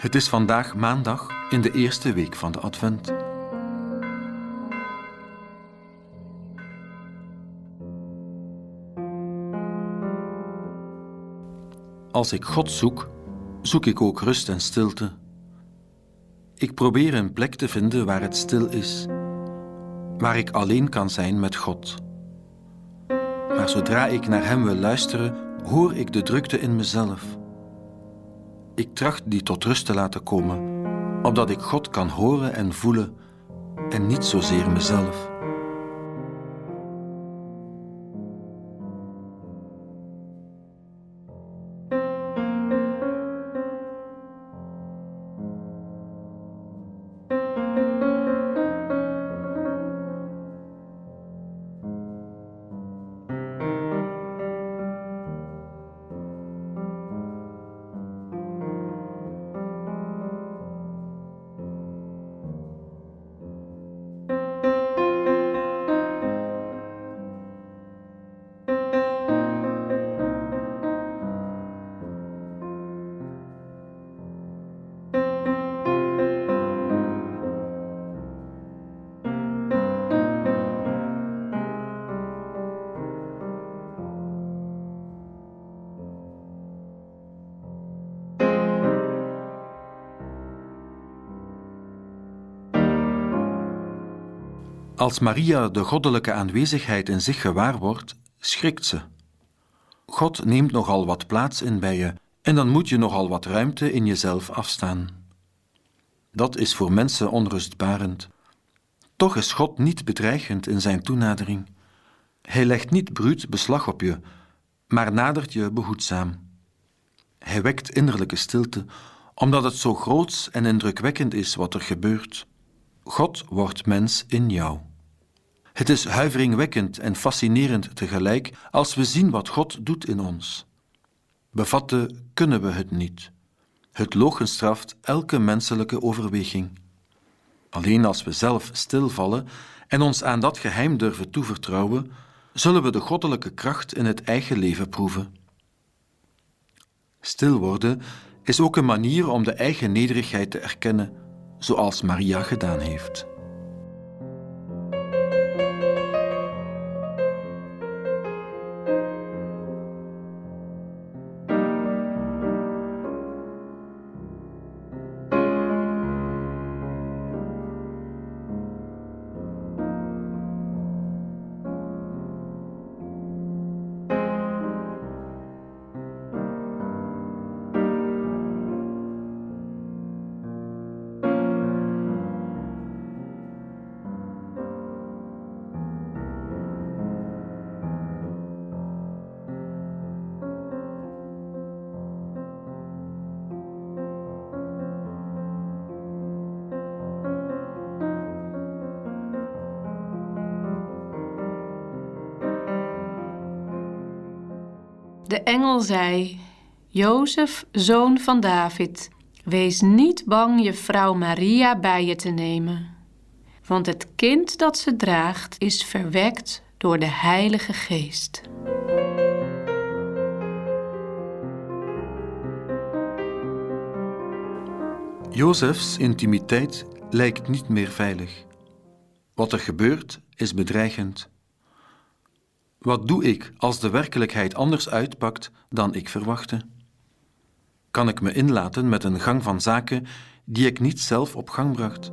Het is vandaag maandag in de eerste week van de Advent. Als ik God zoek, zoek ik ook rust en stilte. Ik probeer een plek te vinden waar het stil is, waar ik alleen kan zijn met God. Maar zodra ik naar Hem wil luisteren, hoor ik de drukte in mezelf. Ik tracht die tot rust te laten komen, opdat ik God kan horen en voelen en niet zozeer mezelf. Als Maria de goddelijke aanwezigheid in zich gewaar wordt, schrikt ze. God neemt nogal wat plaats in bij je en dan moet je nogal wat ruimte in jezelf afstaan. Dat is voor mensen onrustbarend. Toch is God niet bedreigend in zijn toenadering. Hij legt niet bruut beslag op je, maar nadert je behoedzaam. Hij wekt innerlijke stilte, omdat het zo groots en indrukwekkend is wat er gebeurt. God wordt mens in jou. Het is huiveringwekkend en fascinerend tegelijk als we zien wat God doet in ons. Bevatten kunnen we het niet. Het logenstraft elke menselijke overweging. Alleen als we zelf stilvallen en ons aan dat geheim durven toevertrouwen, zullen we de goddelijke kracht in het eigen leven proeven. Stil worden is ook een manier om de eigen nederigheid te erkennen, zoals Maria gedaan heeft. De engel zei: Jozef, zoon van David, wees niet bang je vrouw Maria bij je te nemen, want het kind dat ze draagt is verwekt door de Heilige Geest. Jozefs intimiteit lijkt niet meer veilig. Wat er gebeurt is bedreigend. Wat doe ik als de werkelijkheid anders uitpakt dan ik verwachtte? Kan ik me inlaten met een gang van zaken die ik niet zelf op gang bracht?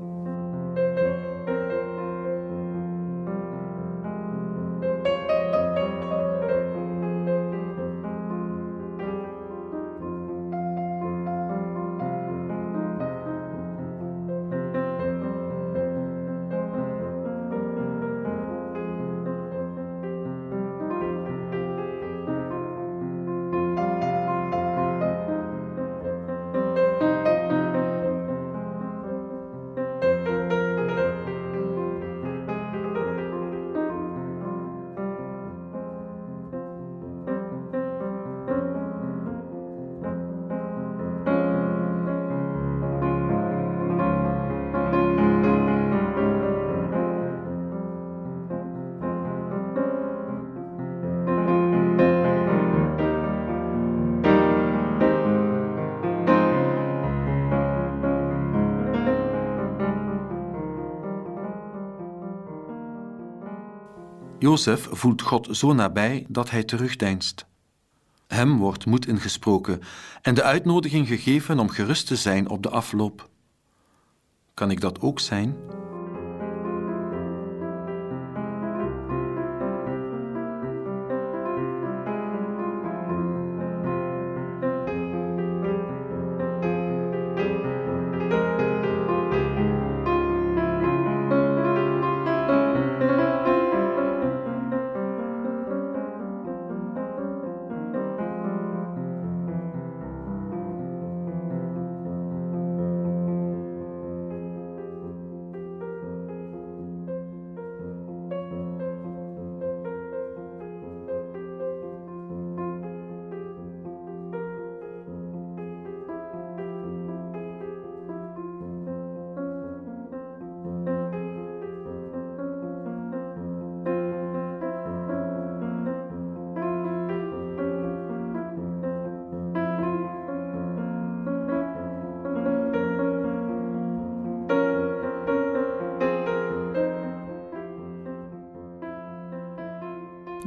Jozef voelt God zo nabij dat hij terugdeinst. Hem wordt moed ingesproken en de uitnodiging gegeven om gerust te zijn op de afloop. Kan ik dat ook zijn?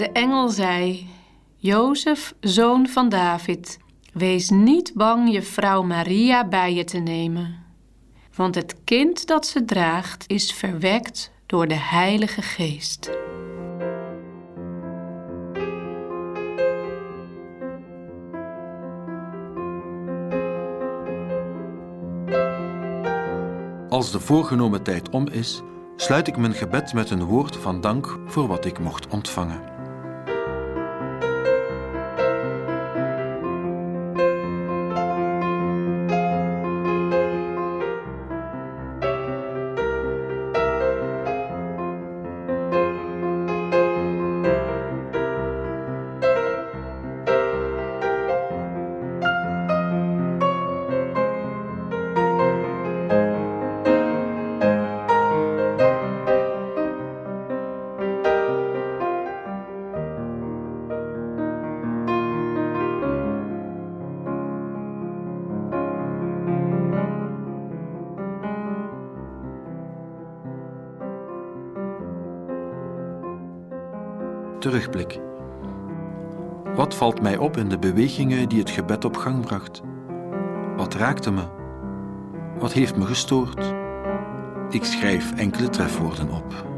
De engel zei: Jozef, zoon van David, wees niet bang je vrouw Maria bij je te nemen. Want het kind dat ze draagt is verwekt door de Heilige Geest. Als de voorgenomen tijd om is, sluit ik mijn gebed met een woord van dank voor wat ik mocht ontvangen. Terugblik. Wat valt mij op in de bewegingen die het gebed op gang bracht? Wat raakte me? Wat heeft me gestoord? Ik schrijf enkele trefwoorden op.